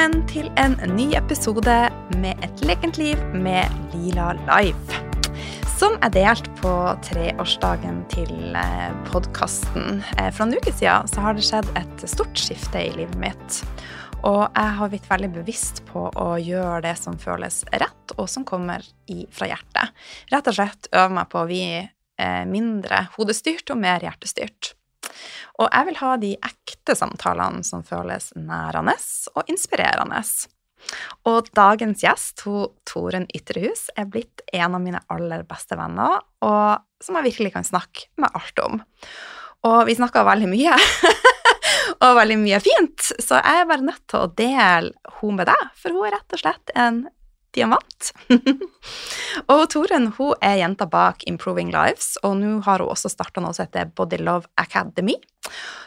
velkommen til en ny episode med Et lekent liv med Lila Live. Som er delt på treårsdagen til podkasten. For en uke siden så har det skjedd et stort skifte i livet mitt. Og jeg har blitt veldig bevisst på å gjøre det som føles rett, og som kommer fra hjertet. Rett og slett øve meg på å bli eh, mindre hodestyrt og mer hjertestyrt. Og jeg vil ha de ekte samtalene som føles nærende og inspirerende. Og dagens gjest, hun, Toren Ytrehus, er blitt en av mine aller beste venner, og som jeg virkelig kan snakke med alt om. Og vi snakka veldig mye. og veldig mye fint, så jeg er bare nødt til å dele hun med deg, for hun er rett og slett en diamant. og Toren hun er jenta bak Improving Lives, og nå har hun også starta noe som heter Body Love Academy.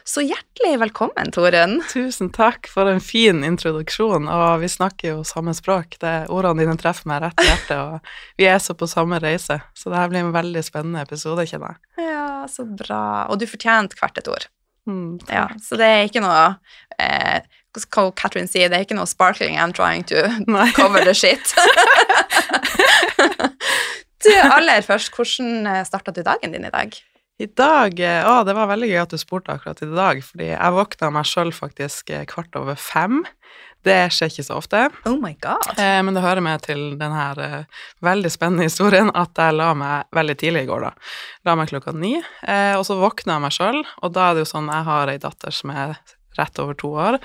Så hjertelig velkommen, Toren. Tusen takk for en fin introduksjon, og vi snakker jo samme språk. Det, ordene dine treffer meg rett i hjertet, og vi er så på samme reise. Så det her blir en veldig spennende episode, kjenner jeg. Ja, så bra. Og du fortjente hvert et ord. Mm, ja, så det er ikke noe eh, hva Catherine sier, det er ikke noe sparkling I'm trying to Nei. cover the shit. du, aller først, hvordan eh, starta du dagen din i dag? I dag eh, Å, det var veldig gøy at du spurte akkurat i dag, fordi jeg våkna meg sjøl faktisk eh, kvart over fem. Det skjer ikke så ofte. Oh my god. Eh, men det hører med til denne eh, veldig spennende historien at jeg la meg veldig tidlig i går, da. La meg klokka ni. Eh, og så våkna jeg meg sjøl, og da er det jo sånn jeg har ei datter som er rett over to år.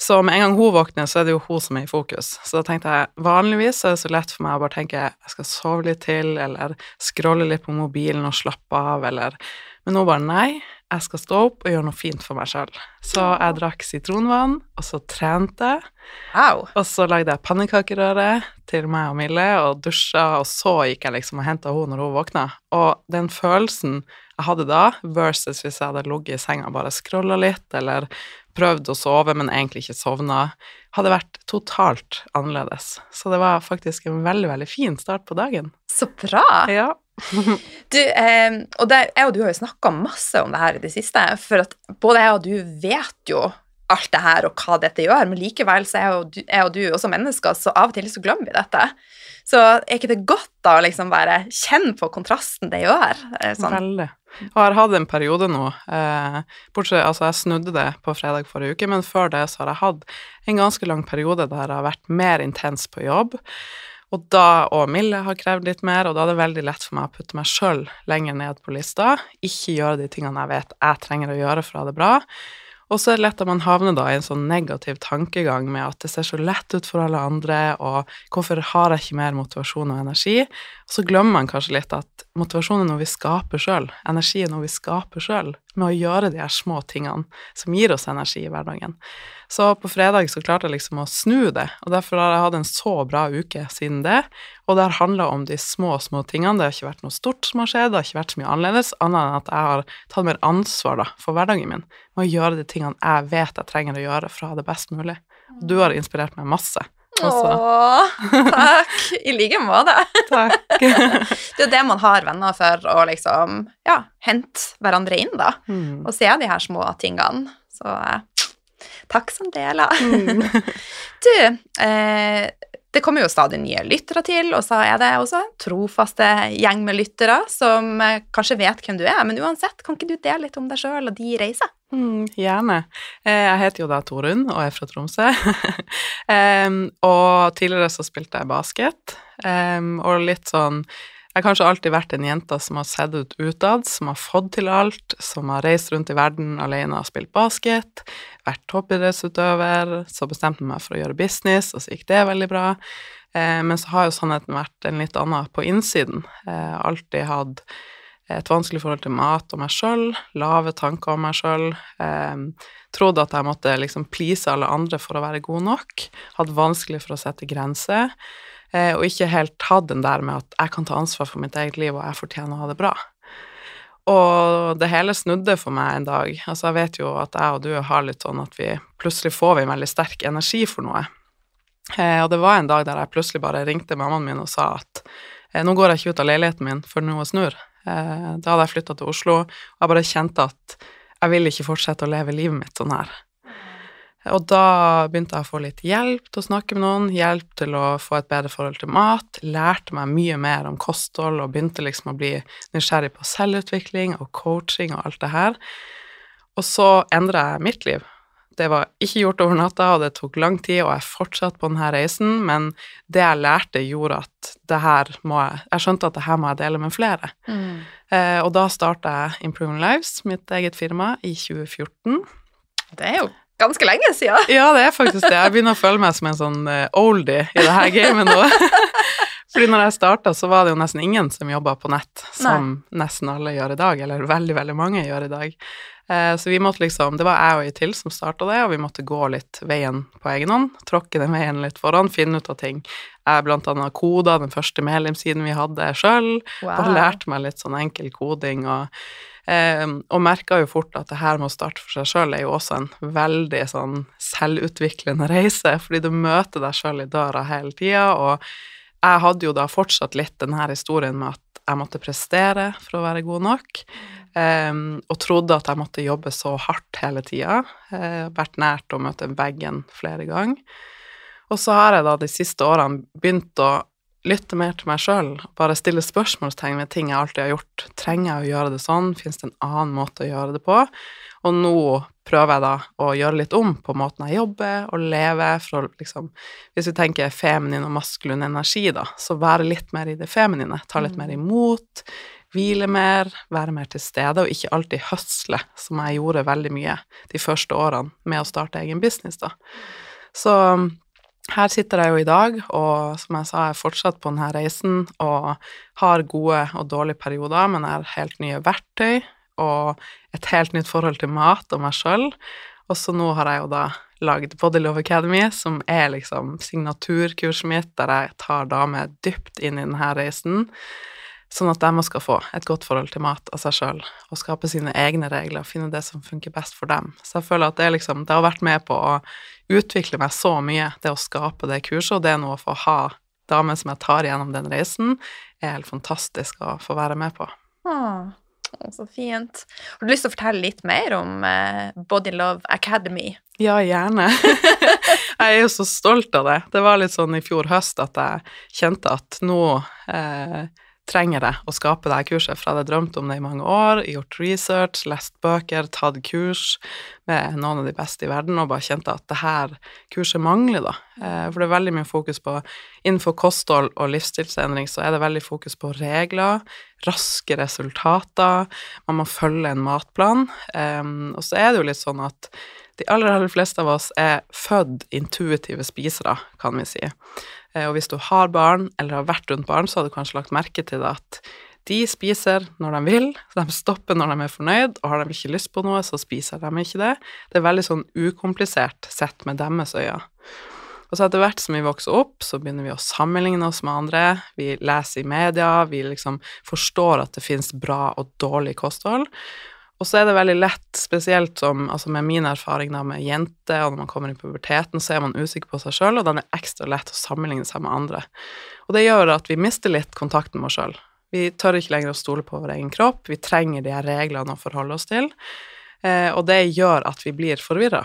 Så med en gang hun våkner, så er det jo hun som er i fokus. Så da tenkte jeg vanligvis er det så lett for meg å bare tenke jeg skal sove litt til, eller scrolle litt på mobilen og slappe av, eller Men nå bare nei, jeg skal stå opp og gjøre noe fint for meg sjøl. Så jeg drakk sitronvann, og så trente jeg. Wow. Og så lagde jeg pannekakerøre til meg og Mille, og dusja, og så gikk jeg liksom og henta henne når hun våkna. Og den følelsen jeg hadde da, versus hvis jeg hadde ligget i senga og bare scrolla litt, eller prøvd å sove, men egentlig ikke sovna, hadde vært totalt annerledes. Så det var faktisk en veldig, veldig fin start på dagen. Så bra! Ja. du, eh, og der, jeg og du har jo snakka masse om det her i det siste, for at både jeg og du vet jo alt det her og hva dette gjør, men likevel så er jo du, jeg og du også mennesker, så av og til så glemmer vi dette. Så er ikke det godt da å liksom bare kjenne på kontrasten det gjør? Eh, sånn. Veldig. Og jeg har hatt en periode nå eh, Bortsett altså jeg snudde det på fredag forrige uke, men før det så har jeg hatt en ganske lang periode der jeg har vært mer intens på jobb. Og da og Mille har krevd litt mer, og da er det veldig lett for meg å putte meg sjøl lenger ned på lista. Ikke gjøre de tingene jeg vet jeg trenger å gjøre for å ha det bra. Og så er det lett at man havner da i en sånn negativ tankegang med at det ser så lett ut for alle andre, og hvorfor har jeg ikke mer motivasjon og energi? Og så glemmer man kanskje litt at motivasjon er noe vi skaper sjøl, energi er noe vi skaper sjøl, med å gjøre de her små tingene som gir oss energi i hverdagen. Så på fredag så klarte jeg liksom å snu det, og derfor har jeg hatt en så bra uke siden det. Og det har handla om de små, små tingene. Det har ikke vært noe stort som har skjedd, det har ikke vært så mye annerledes, annet enn at jeg har tatt mer ansvar da, for hverdagen min med å gjøre de tingene jeg vet jeg trenger å gjøre for å ha det best mulig. Du har inspirert meg masse. Også. Åh, takk. I like måte. Takk. det er det man har venner for, å liksom ja, hente hverandre inn, da. Mm. Og se de her små tingene. Så eh, Takk som deler. Mm. du, eh, det kommer jo stadig nye lyttere til, og så er det også en trofaste gjeng med lyttere som eh, kanskje vet hvem du er, men uansett, kan ikke du dele litt om deg sjøl og de reiser? Mm, gjerne. Eh, jeg heter jo da Torunn og er fra Tromsø. um, og tidligere så spilte jeg basket, um, og litt sånn jeg har kanskje alltid vært en jente som har sett ut utad, som har fått til alt, som har reist rundt i verden alene og spilt basket, vært toppidrettsutøver, så bestemte jeg meg for å gjøre business, og så gikk det veldig bra. Eh, men så har jo sannheten vært en litt annen på innsiden. Eh, alltid hatt et vanskelig forhold til mat og meg sjøl, lave tanker om meg sjøl. Eh, trodd at jeg måtte liksom please alle andre for å være god nok. Hatt vanskelig for å sette grenser. Eh, og ikke helt hatt den der med at jeg kan ta ansvar for mitt eget liv, og jeg fortjener å ha det bra. Og det hele snudde for meg en dag. Altså, jeg vet jo at jeg og du har litt sånn at vi plutselig får vi en veldig sterk energi for noe. Eh, og det var en dag der jeg plutselig bare ringte mammaen min og sa at eh, nå går jeg ikke ut av leiligheten min før noe snur. Da hadde jeg flytta til Oslo, og jeg bare kjente at jeg vil ikke fortsette å leve livet mitt sånn her. Og da begynte jeg å få litt hjelp til å snakke med noen, hjelp til å få et bedre forhold til mat, lærte meg mye mer om kosthold og begynte liksom å bli nysgjerrig på selvutvikling og coaching og alt det her. Og så endra jeg mitt liv. Det var ikke gjort over natta, og det tok lang tid, og jeg fortsatte på denne reisen, men det jeg lærte, gjorde at det her må jeg Jeg skjønte at det her må jeg dele med flere. Mm. Eh, og da starta jeg Improving Lives, mitt eget firma, i 2014. Det er jo ganske lenge siden. Ja, det er faktisk det. Jeg begynner å føle meg som en sånn uh, oldie i det her gamet nå. Fordi når jeg starta, så var det jo nesten ingen som jobba på nett, som Nei. nesten alle gjør i dag, eller veldig, veldig mange gjør i dag. Uh, så vi måtte liksom Det var jeg og ei til som starta det, og vi måtte gå litt veien på egen hånd. Tråkke den veien litt foran, finne ut av ting. Jeg blant annet koda den første medlemssiden vi hadde sjøl. Wow. Bare lærte meg litt sånn enkel koding og Eh, og merka jo fort at det her med å starte for seg sjøl er jo også en veldig sånn selvutviklende reise, fordi du møter deg sjøl i døra hele tida, og jeg hadde jo da fortsatt litt den her historien med at jeg måtte prestere for å være god nok, um, og trodde at jeg måtte jobbe så hardt hele tida. Uh, vært nært å møte veggen flere ganger. Og så har jeg da de siste årene begynt å lytte mer til meg sjøl, bare stille spørsmålstegn ved ting jeg alltid har gjort. Trenger jeg å gjøre det sånn? Fins det en annen måte å gjøre det på? Og nå prøver jeg da å gjøre litt om på måten jeg jobber og lever, for å liksom Hvis vi tenker feminin og maskulin energi, da, så være litt mer i det feminine. Ta litt mer mm. imot, hvile mer, være mer til stede, og ikke alltid høsle, som jeg gjorde veldig mye de første årene med å starte egen business, da. Så her sitter jeg jo i dag, og som jeg sa, jeg er fortsatt på denne reisen og har gode og dårlige perioder, men jeg har helt nye verktøy og et helt nytt forhold til mat og meg sjøl. Og så nå har jeg jo da lagd Body Love Academy, som er liksom signaturkurset mitt, der jeg tar damer dypt inn i denne reisen, sånn at de skal få et godt forhold til mat av seg sjøl, og skape sine egne regler og finne det som funker best for dem. Så jeg føler at det, liksom, det har vært med på å utvikle meg så mye, det å skape det kurset, og det er noe å få ha damer som jeg tar gjennom den reisen, er helt fantastisk å få være med på. Åh, så fint. Har du lyst til å fortelle litt mer om eh, Body Love Academy? Ja, gjerne. jeg er jo så stolt av det. Det var litt sånn i fjor høst at jeg kjente at nå eh, trenger jeg å skape dette kurset, for jeg hadde drømt om det i mange år, gjort research, lest bøker, tatt kurs med noen av de beste i verden, og bare kjente at det her kurset mangler, da. Eh, for det er veldig mye fokus på Innenfor kosthold og livsstilsendring så er det veldig fokus på regler, raske resultater, man må følge en matplan, og så er det jo litt sånn at de aller, aller fleste av oss er født intuitive spisere, kan vi si. Eh, og hvis du har barn, eller har vært rundt barn, så har du kanskje lagt merke til det at de spiser når de vil, så de stopper når de er fornøyd, og har de ikke lyst på noe, så spiser de ikke det. Det er veldig sånn ukomplisert sett med deres øyne. Og så etter hvert som vi vokser opp, så begynner vi å sammenligne oss med andre, vi leser i media, vi liksom forstår at det finnes bra og dårlig kosthold, og så er det veldig lett, spesielt som, altså med min erfaring da med jenter, og når man kommer i puberteten, så er man usikker på seg sjøl, og den er ekstra lett å sammenligne seg med andre. Og det gjør at vi mister litt kontakten med oss sjøl. Vi tør ikke lenger å stole på vår egen kropp, vi trenger de her reglene å forholde oss til, eh, og det gjør at vi blir forvirra.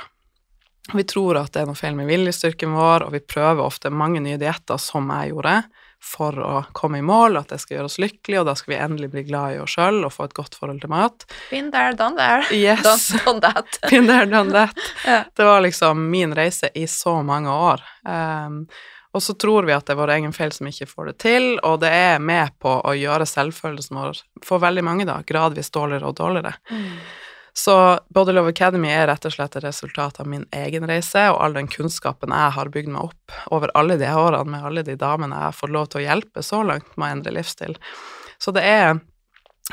Vi tror at det er noe feil med viljestyrken vår, og vi prøver ofte mange nye dietter, som jeg gjorde, for å komme i mål, at det skal gjøre oss lykkelige, og da skal vi endelig bli glad i oss sjøl og få et godt forhold til mat. Been there, done there. Yes. Done, done that. Been there, done that. yeah. Det var liksom min reise i så mange år. Um, og så tror vi at det er vår egen feil som ikke får det til, og det er med på å gjøre selvfølelsen vår for veldig mange da, gradvis dårligere og dårligere. Mm. Så Body Love Academy er rett og slett et resultat av min egen reise og all den kunnskapen jeg har bygd meg opp over alle de årene med alle de damene jeg har fått lov til å hjelpe så langt med å endre livsstil. Så det er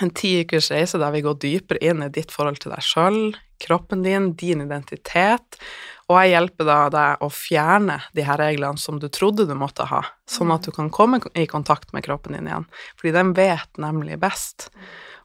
en ti ukers reise der vi går dypere inn i ditt forhold til deg sjøl, kroppen din, din identitet, og jeg hjelper da deg å fjerne de her reglene som du trodde du måtte ha, sånn at du kan komme i kontakt med kroppen din igjen, fordi den vet nemlig best.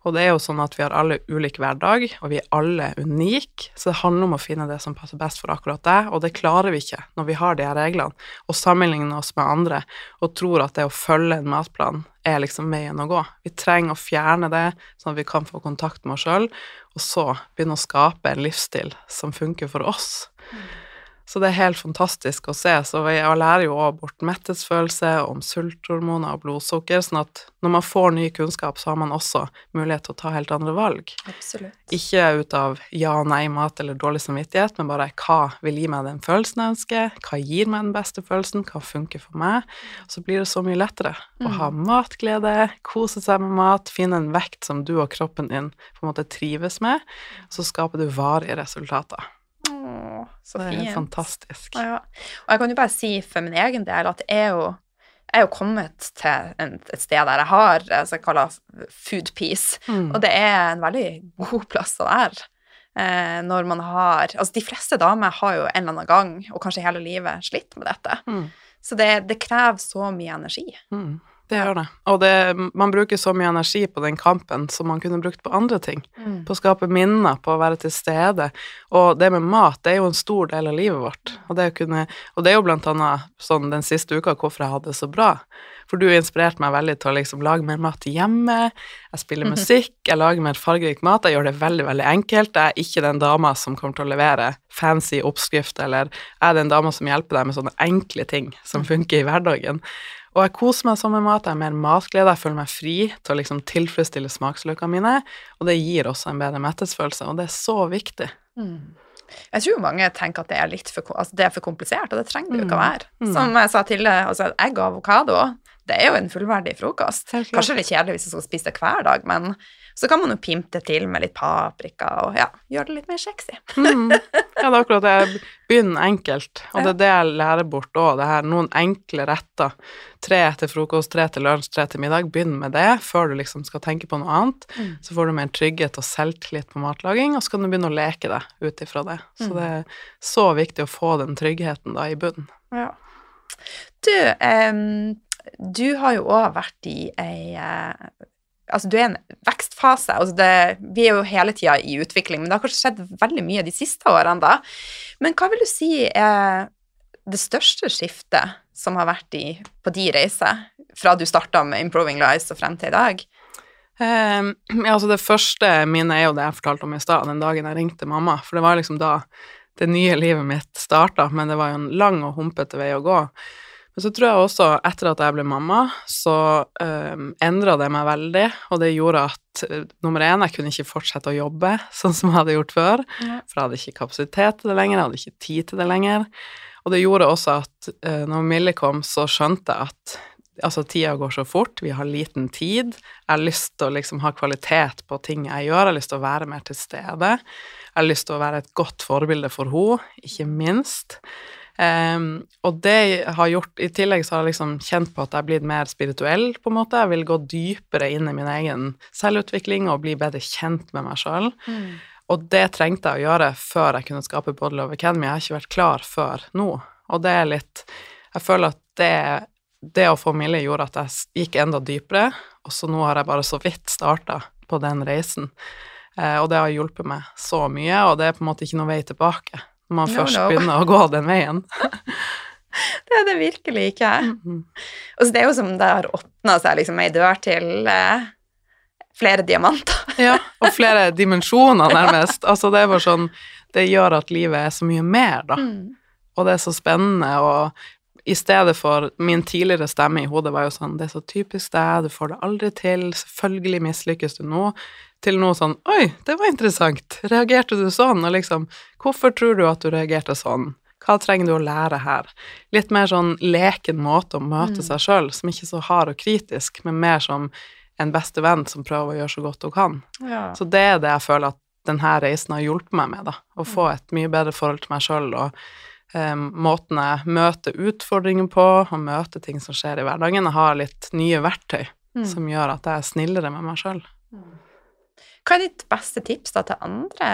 Og det er jo sånn at vi har alle ulik hverdag, og vi er alle unike, så det handler om å finne det som passer best for akkurat deg, og det klarer vi ikke når vi har de her reglene, og sammenligner oss med andre og tror at det å følge en matplan er liksom veien å gå. Vi trenger å fjerne det, sånn at vi kan få kontakt med oss sjøl, og så begynne å skape en livsstil som funker for oss. Så det er helt fantastisk å se. Så jeg lærer jo òg bort metthetsfølelse, om sulthormoner og blodsukker, sånn at når man får ny kunnskap, så har man også mulighet til å ta helt andre valg. Absolutt. Ikke ut av ja, og nei, mat eller dårlig samvittighet, men bare hva vil gi meg den følelsen jeg ønsker, hva gir meg den beste følelsen, hva funker for meg. Så blir det så mye lettere å ha matglede, kose seg med mat, finne en vekt som du og kroppen din på en måte trives med, så skaper du varige resultater. Så Det er fint. fantastisk. Ja. Og jeg kan jo bare si for min egen del at jeg er jo, jeg er jo kommet til et sted der jeg har det jeg kaller food peace, Mm. og det er en veldig god plass å være. Eh, når man har Altså, de fleste damer har jo en eller annen gang, og kanskje hele livet, slitt med dette. Mm. Så det, det krever så mye energi. Mm. Det gjør det. Og det, man bruker så mye energi på den kampen som man kunne brukt på andre ting. På å skape minner, på å være til stede. Og det med mat, det er jo en stor del av livet vårt. Og det, kunne, og det er jo blant annet sånn den siste uka hvorfor jeg hadde det så bra. For du inspirerte meg veldig til å liksom lage mer mat hjemme. Jeg spiller musikk, jeg lager mer fargerik mat. Jeg gjør det veldig, veldig enkelt. Jeg er ikke den dama som kommer til å levere fancy oppskrift, eller jeg er den dama som hjelper deg med sånne enkle ting som funker i hverdagen. Og jeg koser meg sånn med mat, jeg har mer matglede, jeg føler meg fri til å liksom tilfredsstille smaksløkene mine, og det gir også en bedre mettelsesfølelse, og det er så viktig. Jeg tror mange tenker at det er for, altså det er for komplisert, og det trenger det jo ikke å Mm. være. Mm. Som jeg sa tidligere, altså egg og avokado, det er jo en fullverdig frokost. Kanskje det litt kjedelig hvis du skal spise det hver dag, men så kan man jo pimpe det til med litt paprika og ja, gjøre det litt mer sexy. Mm. Ja, det er akkurat det. Begynn enkelt, og det er det jeg lærer bort òg. Det her noen enkle retter. Tre til frokost, tre til lunsj, tre til middag. Begynn med det før du liksom skal tenke på noe annet. Mm. Så får du mer trygghet og selvtillit på matlaging, og så kan du begynne å leke deg ut ifra det. Så Mm. det er så viktig å få den tryggheten da i bunnen. Ja. Du, em, du har jo òg vært i ei eh, Altså, du er i en vekstfase. Altså det, vi er jo hele tida i utvikling, men det har kanskje skjedd veldig mye de siste årene, da. Men hva vil du si er det største skiftet som har vært i, på de reiser, fra du starta med Improving Lives og frem til i dag? Um, ja, altså det første minnet er jo det jeg fortalte om i stad, den dagen jeg ringte mamma, for det var liksom da det nye livet mitt starta, men det var jo en lang og humpete vei å gå. Men så tror jeg også, etter at jeg ble mamma, så um, endra det meg veldig, og det gjorde at uh, nummer én, jeg kunne ikke fortsette å jobbe sånn som jeg hadde gjort før, Ja. for jeg hadde ikke kapasitet til det lenger, jeg hadde ikke tid til det lenger. Og det gjorde også at uh, når Mille kom, så skjønte jeg at altså, tida går så fort, vi har liten tid, jeg har lyst til å liksom ha kvalitet på ting jeg gjør, jeg har lyst til å være mer til stede, jeg har lyst til å være et godt forbilde for henne, ikke minst. Ehm, og det har gjort I tillegg så har jeg liksom kjent på at jeg har blitt mer spirituell, på en måte. Jeg vil gå dypere inn i min egen selvutvikling og bli bedre kjent med meg sjøl. Og det trengte jeg å gjøre før jeg kunne skape Body Love Academy. Jeg har ikke vært klar før nå. Og det er litt Jeg føler at det, det å få Mille gjorde at jeg gikk enda dypere, og så nå har jeg bare så vidt starta på den reisen. Uh, og det har hjulpet meg så mye, og det er på en måte ikke noe vei tilbake når man først no. begynner å gå den veien. Det er det virkelig ikke. Mhm. Og så det er jo som det har åpna seg liksom ei dør til eh, flere diamanter. Ja, og flere dimensjoner, nærmest. Altså, det er bare sånn Det gjør at livet er så mye mer, da. Og det er så spennende, og i stedet for Min tidligere stemme i hodet var jo sånn Det er så typisk deg, du får det aldri til, selvfølgelig mislykkes du nå. Til noe sånn Oi, det var interessant. Reagerte du sånn? Og liksom Hvorfor tror du at du reagerte sånn? Hva trenger du å lære her? Litt mer sånn leken måte å møte seg sjøl, som ikke er så hard og kritisk, men mer som en beste venn som prøver å gjøre så godt hun kan. Ja. Så det er det jeg føler at denne reisen har hjulpet meg med, da. Å få et mye bedre forhold til meg sjøl og eh, måten jeg møter utfordringer på, og møter ting som skjer i hverdagen. Jeg har litt nye verktøy Mm. som gjør at jeg er snillere med meg sjøl. Hva er ditt beste tips da til andre,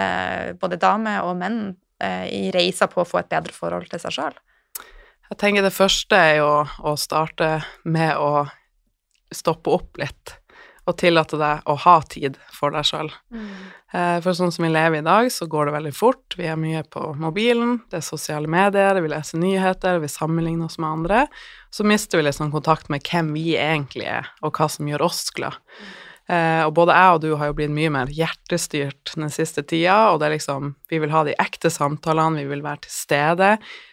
både damer og menn, eh, i reisa på å få et bedre forhold til seg sjøl? Jeg tenker det første er jo å starte med å stoppe opp litt, og tillate deg å ha tid for deg sjøl. Mm. For sånn som vi lever i dag, så går det veldig fort. Vi er mye på mobilen, det er sosiale medier, vi leser nyheter, vi sammenligner oss med andre. Så mister vi sånn kontakt med hvem vi egentlig er, og hva som gjør oss glad. Eh, og både jeg og du har jo blitt mye mer hjertestyrt den siste tida, og det er liksom Vi vil ha de ekte samtalene, vi vil være til stede.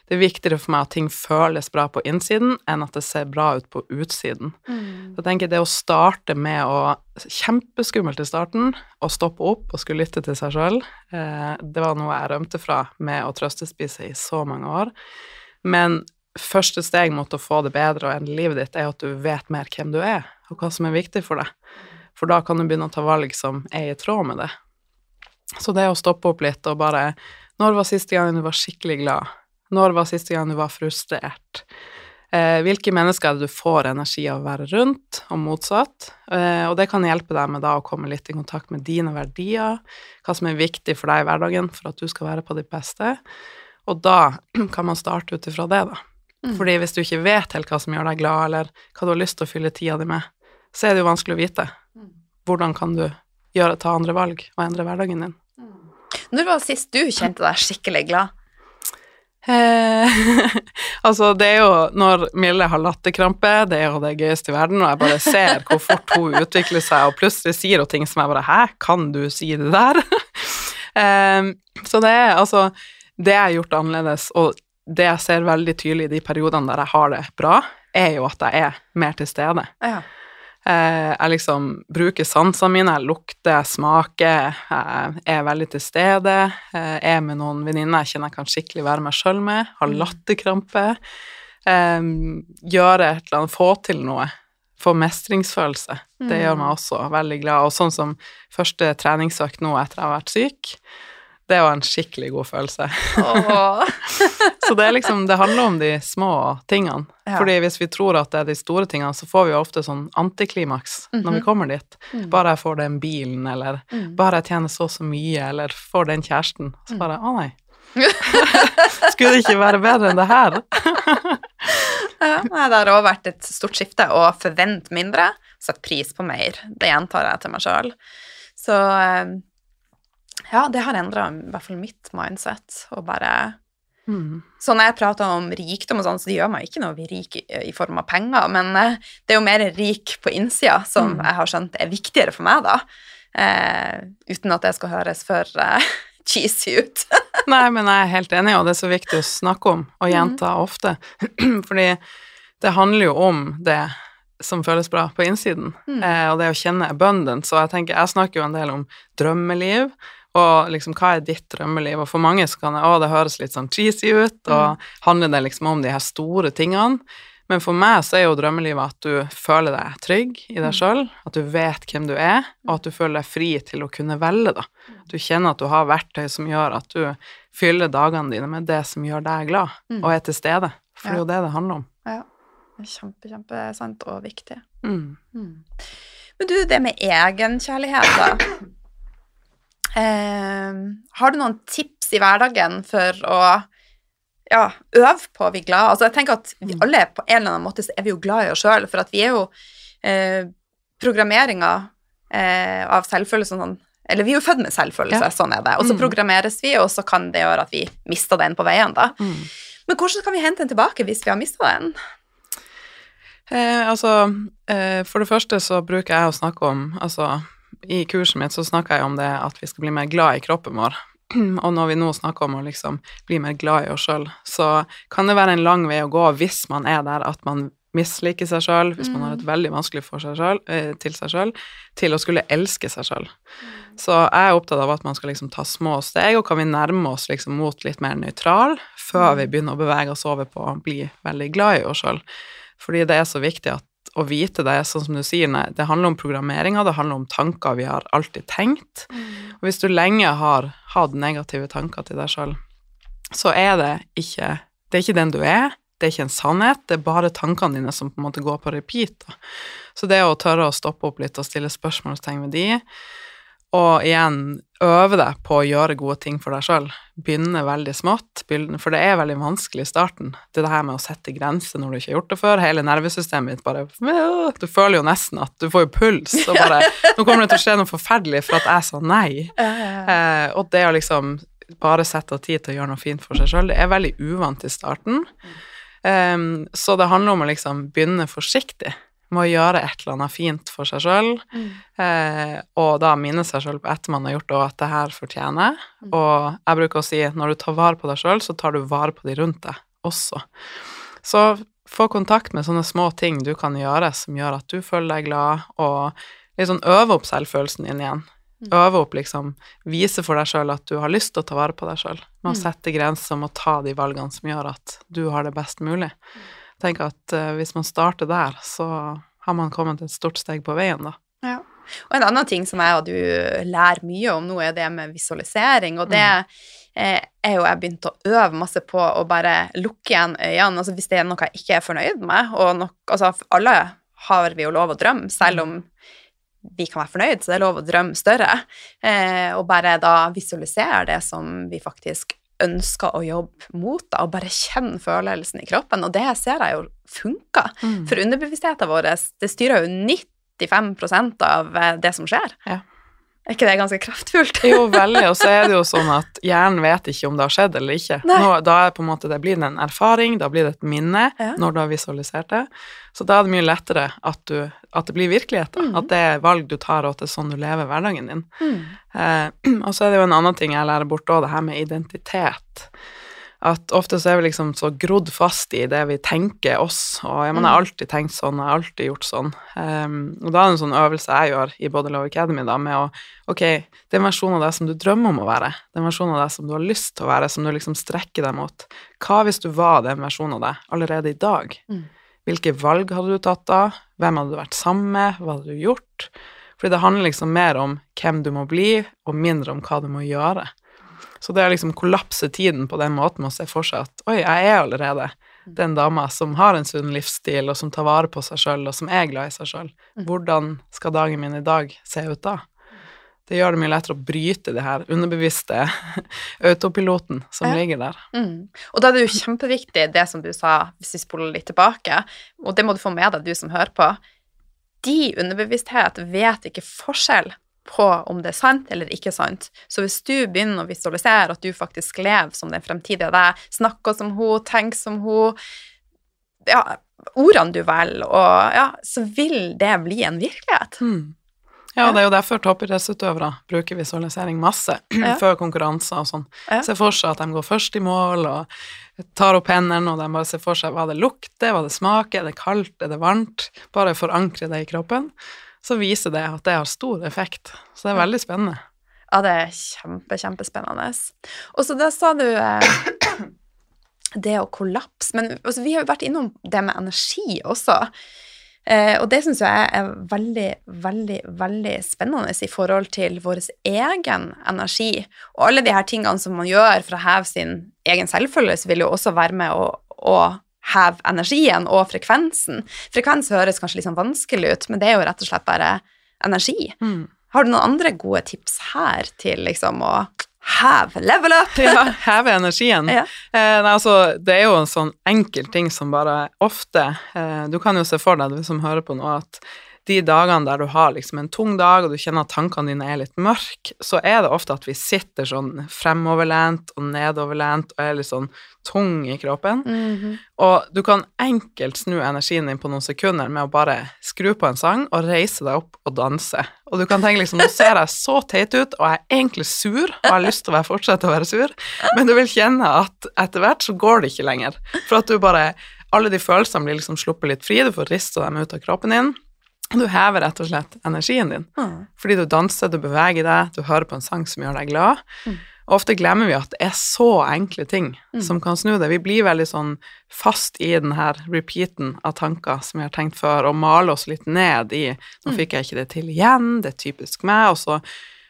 det er viktigere for meg at ting føles bra på innsiden, enn at det ser bra ut på utsiden. Mm. Så jeg tenker det å starte med å Kjempeskummelt i starten, å stoppe opp og skulle lytte til seg sjøl. Eh, det var noe jeg rømte fra med å trøstespise i så mange år. Men første steg mot å få det bedre og endre livet ditt, er at du vet mer hvem du er, og hva som er viktig for deg. For da kan du begynne å ta valg som er i tråd med det. Så det å stoppe opp litt og bare Når var siste gangen du var skikkelig glad? Når var siste gang du var frustrert? Eh, hvilke mennesker er det du får energi av å være rundt, og motsatt? Eh, og det kan hjelpe deg med da å komme litt i kontakt med dine verdier, hva som er viktig for deg i hverdagen for at du skal være på ditt beste. Og da kan man starte ut ifra det, da. Mm. Fordi hvis du ikke vet helt hva som gjør deg glad, eller hva du har lyst til å fylle tida di med, så er det jo vanskelig å vite. Mm. Hvordan kan du gjøre, ta andre valg og endre hverdagen din? Når var det sist du kjente deg skikkelig glad? Eh, altså, det er jo når Mille har latterkrampe, det er jo det gøyeste i verden, og jeg bare ser hvor fort hun utvikler seg, og plutselig sier hun ting som jeg bare Hæ, kan du si det der? eh, så det er altså Det jeg har gjort annerledes, og det jeg ser veldig tydelig i de periodene der jeg har det bra, er jo at jeg er mer til stede. Ja. Eh, jeg liksom bruker sansene mine, jeg lukter, jeg smaker, jeg er veldig til stede. Jeg er med noen venninner jeg kjenner jeg kan skikkelig være meg sjøl med, har Mm. latterkrampe. Eh, gjøre et eller annet, få til noe. Få mestringsfølelse. Det gjør meg også veldig glad. Og sånn som første treningsøkt nå etter jeg har vært syk, det var en skikkelig god følelse. Så det liksom, det handler om de små tingene. Ja. Fordi hvis vi tror at det er de store tingene, så får vi jo ofte sånn antiklimaks når vi Mhm. kommer dit. Mm. Bare jeg får den bilen, eller Mm. bare jeg tjener så og så mye, eller får den kjæresten. Så Mm. bare å nei. Skulle det ikke være bedre enn det her? Ja, nei, det har også vært et stort skifte å forvente mindre, sette pris på mer. Det gjentar jeg til meg sjøl. Så eh, ja, det har endra i hvert fall mitt mindset. Og bare Mm. Så når jeg prater om rikdom og sånn, så det gjør meg ikke noe rik i, i form av penger, men eh, det er jo mer rik på innsida som Mm. jeg har skjønt er viktigere for meg, da. Eh, uten at det skal høres for eh, cheesy ut. Nei, men jeg er helt enig, og det er så viktig å snakke om og gjenta ofte. Fordi det handler jo om det som føles bra på innsiden, Mm. eh, og det å kjenne abundance. Og jeg tenker, jeg snakker jo en del om drømmeliv, og liksom hva er ditt drømmeliv? Og for mange så kan det, å, det høres litt sånn cheesy ut, og handler det liksom om de her store tingene. Men for meg så er jo drømmelivet at du føler deg trygg i deg sjøl, at du vet hvem du er, og at du føler deg fri til å kunne velge, da. Du kjenner at du har verktøy som gjør at du fyller dagene dine med det som gjør deg glad, Mm. og er til stede. For det er jo det det handler om. Ja. Kjempe, kjempesant og viktig. Mm. Men du, det med egenkjærlighet, da. Eh, har du noen tips i hverdagen for å ja, øve på å bli glad? Altså, jeg tenker at vi Mm. alle på en eller annen måte så er vi jo glad i oss sjøl, for at vi er jo eh, Programmeringa eh, av selvfølelse sånn Eller vi er jo født med selvfølelse, Ja. sånn er det. Og så Mm. programmeres vi, og så kan det gjøre at vi mister den på veien, da. Mm. Men hvordan kan vi hente den tilbake hvis vi har mista den? Eh, altså, eh, for det første så bruker jeg å snakke om Altså, i kurset mitt så snakka jeg om det at vi skal bli mer glad i kroppen vår. Og når vi nå snakker om å liksom bli mer glad i oss sjøl, så kan det være en lang vei å gå hvis man er der at man misliker seg sjøl, hvis man har et veldig vanskelig for seg selv, eh, til seg sjøl, til å skulle elske seg sjøl. Så jeg er opptatt av at man skal liksom ta små steg, og kan vi nærme oss liksom mot litt mer nøytral før vi begynner å bevege oss over på å bli veldig glad i oss sjøl. Fordi det er så viktig at, å vite det, sånn som du sier, nei, det handler om programmeringa, det handler om tanker vi har alltid tenkt. Og hvis du lenge har hatt negative tanker til deg sjøl, så er det ikke Det er ikke den du er, det er ikke en sannhet, det er bare tankene dine som på en måte går på repeat. Da. Så det å tørre å stoppe opp litt og stille spørsmålstegn ved de, og igjen øve deg på å gjøre gode ting for deg sjøl. Begynne veldig smått, for det er veldig vanskelig i starten. Det er det her med å sette grenser når du ikke har gjort det før. Hele nervesystemet ditt bare Du føler jo nesten at du får jo puls, og bare Nå kommer det til å skje noe forferdelig for at jeg sa nei. Eh, og det å liksom bare sette av tid til å gjøre noe fint for seg sjøl, det er veldig uvant i starten. Um, så det handler om å liksom begynne forsiktig med å gjøre et eller annet fint for seg sjøl, eh, og da minne seg sjøl på etter man har gjort det, og at det her fortjener mm. Og jeg bruker å si når du tar vare på deg sjøl, så tar du vare på de rundt deg, også. Så få kontakt med sånne små ting du kan gjøre som gjør at du føler deg glad, og liksom øve opp selvfølelsen din igjen. Mm. Øve opp, liksom, vise for deg sjøl at du har lyst til å ta vare på deg sjøl. Med å Mm. sette grenser, med å ta de valgene som gjør at du har det best mulig. Tenk at eh, hvis man starter der, så har man kommet et stort steg på veien, da. Ja. Og en annen ting som jeg og du lærer mye om nå, er det med visualisering, og det eh, er jo jeg begynte å øve masse på å bare lukke igjen øynene, altså hvis det er noe jeg ikke er fornøyd med, og nok, altså alle har vi jo lov å drømme, selv om vi kan være fornøyd, så det er lov å drømme større, eh, og bare da visualisere det som vi faktisk ønsker å jobbe mot, det, og bare kjenne følelsen i kroppen, og det ser jeg jo funker. For underbevisstheten vår, det styrer jo 95% av eh, det som skjer. Ja. Er ikke det ganske kraftfullt? Jo, veldig, og så er det jo sånn at hjernen vet ikke om det har skjedd eller ikke. Nå, da er på en måte, det blir det en erfaring, da blir det et minne Ja. når du har visualisert det. Så da er det mye lettere at, du, at det blir virkelighet. Mhm. At det er valg du tar, og at det er sånn du lever hverdagen din. Mm. Eh, og så er det jo en annen ting jeg lærer bort òg, det her med identitet. At ofte så er vi liksom så grodd fast i det vi tenker oss, og jeg har Mm. alltid tenkt sånn, jeg har alltid gjort sånn. Um, og da er det en sånn øvelse jeg gjør i Body Love Academy, da, med å Ok, det er en versjon av deg som du drømmer om å være, det er en versjon av deg som du har lyst til å være, som du liksom strekker deg mot. Hva hvis du var den versjonen av deg allerede i dag? Mm. Hvilke valg hadde du tatt da? Hvem hadde du vært sammen med? Hva hadde du gjort? Fordi det handler liksom mer om hvem du må bli, og mindre om hva du må gjøre. Så det er liksom kollapse tiden på den måten å se for seg at oi, jeg er allerede den dama som har en sunn livsstil, og som tar vare på seg sjøl, og som er glad i seg sjøl. Mm. Hvordan skal dagen min i dag se ut da? Det gjør det mye lettere å bryte det her underbevisste autopiloten som Ja. ligger der. Mm. Og da er det jo kjempeviktig det som du sa, hvis vi spoler litt tilbake, og det må du få med deg, du som hører på. De underbevissthet vet ikke forskjell på om det er sant eller ikke sant. Så hvis du begynner å visualisere at du faktisk lever som den fremtidige deg, snakker som hun, tenker som hun, ja, ordene du velger, og ja, så vil det bli en virkelighet. Mm. Ja, det er jo derfor toppidrettsutøvere bruker visualisering masse Ja. før konkurranser og sånn. Ja. Ser for seg at de går først i mål og tar opp hendene, og de bare ser for seg hva det lukter, hva det smaker, er det kaldt, er det varmt? Bare forankre det i kroppen. Så viser det at det har stor effekt. Så det er veldig spennende. Ja, det er kjempe, kjempespennende. Og så da sa du eh, det å kollapse, men altså, vi har jo vært innom det med energi også. Eh, og det syns jeg er veldig, veldig, veldig spennende i forhold til vår egen energi. Og alle de her tingene som man gjør for å heve sin egen selvfølelse, vil jo også være med å, å heve energien og frekvensen. Frekvens høres kanskje litt sånn vanskelig ut, men det er jo rett og slett bare energi. Mm. Har du noen andre gode tips her til liksom å heve level up? Ja, heve energien. Ja. Eh, nei, altså, det er jo en sånn enkel ting som bare ofte eh, Du kan jo se for deg, du som hører på nå, at de dagene der du har liksom en tung dag, og du kjenner at tankene dine er litt mørke, så er det ofte at vi sitter sånn fremoverlent og nedoverlent og er litt sånn tung i kroppen. Mhm. Og du kan enkelt snu energien din på noen sekunder med å bare skru på en sang og reise deg opp og danse. Og du kan tenke liksom, nå ser jeg så teit ut, og jeg er egentlig sur, og jeg har lyst til å være, fortsette å være sur, men du vil kjenne at etter hvert så går det ikke lenger. For at du bare Alle de følelsene blir liksom sluppet litt fri, du får rista dem ut av kroppen din. Du hever rett og slett energien din. Mm. Fordi du danser, du beveger deg, du hører på en sang som gjør deg glad. Mm. Og ofte glemmer vi at det er så enkle ting Mm. som kan snu det. Vi blir veldig sånn fast i den her repeaten av tanker som vi har tenkt før, og maler oss litt ned i 'nå Mm. fikk jeg ikke det til igjen', det er typisk meg, og så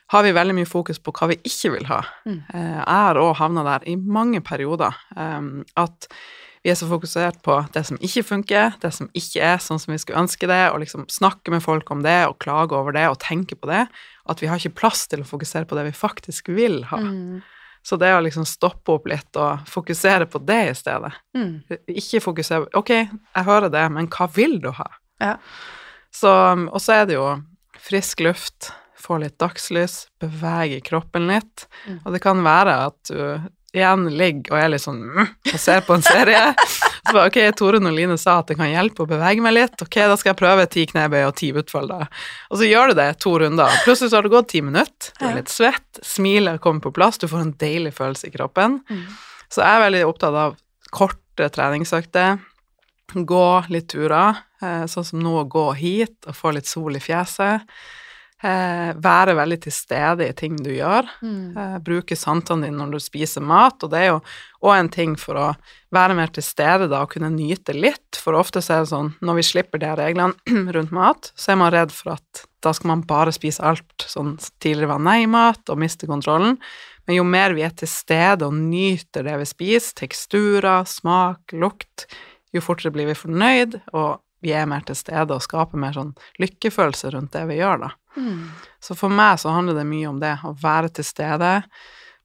har vi veldig mye fokus på hva vi ikke vil ha. Mm. Eh, Jeg har òg havna der i mange perioder, um, at vi er så fokusert på det som ikke funker, det som ikke er sånn som vi skulle ønske det, og liksom snakke med folk om det, og klage over det, og tenke på det, at vi har ikke plass til å fokusere på det vi faktisk vil ha. Mm. Så det å liksom stoppe opp litt og fokusere på det i stedet. Mm. Ikke fokusere Ok, jeg hører det, men hva vil du ha? Ja. Så, og så er det jo frisk luft, få litt dagslys, bevege kroppen litt. Mm. Og det kan være at du igjen ligger og er litt sånn mm, og ser på en serie. Så bare, ok, Torunn og Line sa at det kan hjelpe å bevege meg litt. Ok, da skal jeg prøve ti knebøy og ti utfall, da. Og så gjør du det to runder. Plutselig så har det gått ti minutter, du er litt svett, smilet kommer på plass, du får en deilig følelse i kroppen. Mm. Så jeg er veldig opptatt av korte korte treningsøkter. Gå litt turer, eh, sånn som nå å gå hit og få litt sol i fjeset. Eh, være veldig til stede i ting du gjør. Mm. Eh, bruke santene dine når du spiser mat, og det er jo òg en ting for å være mer til stede da, og kunne nyte litt, for ofte så er det sånn når vi slipper de reglene rundt mat, så er man redd for at da skal man bare spise alt sånn tidligere var nei-mat og miste kontrollen. Men jo mer vi er til stede og nyter det vi spiser, teksturer, smak, lukt, jo fortere blir vi fornøyd, og vi er mer til stede og skaper mer sånn lykkefølelse rundt det vi gjør, da. Mm. Så for meg så handler det mye om det, å være til stede,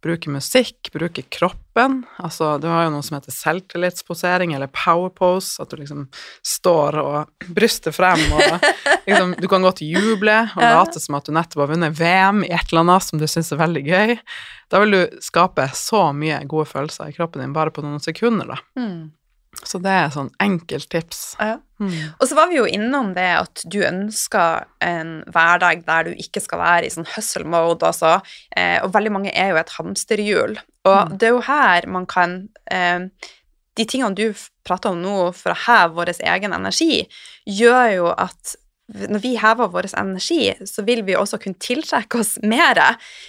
bruke musikk, bruke kroppen. Altså, du har jo noe som heter selvtillitsposering, eller power pose, at du liksom står og bryster frem, og liksom Du kan godt juble og late som at du nettopp har vunnet VM i et eller annet som du syns er veldig gøy. Da vil du skape så mye gode følelser i kroppen din bare på noen sekunder, da. Mm. Så det er sånn enkelt tips. Ja. Mm. Og så var vi jo innom det at du ønsker en hverdag der du ikke skal være i sånn hustle mode, altså. Eh, og veldig mange er jo et hamsterhjul. Og Mm. det er jo her man kan eh, De tingene du prater om nå for å heve vår egen energi, gjør jo at når vi hever vår energi, så vil vi også kunne tiltrekke oss mer.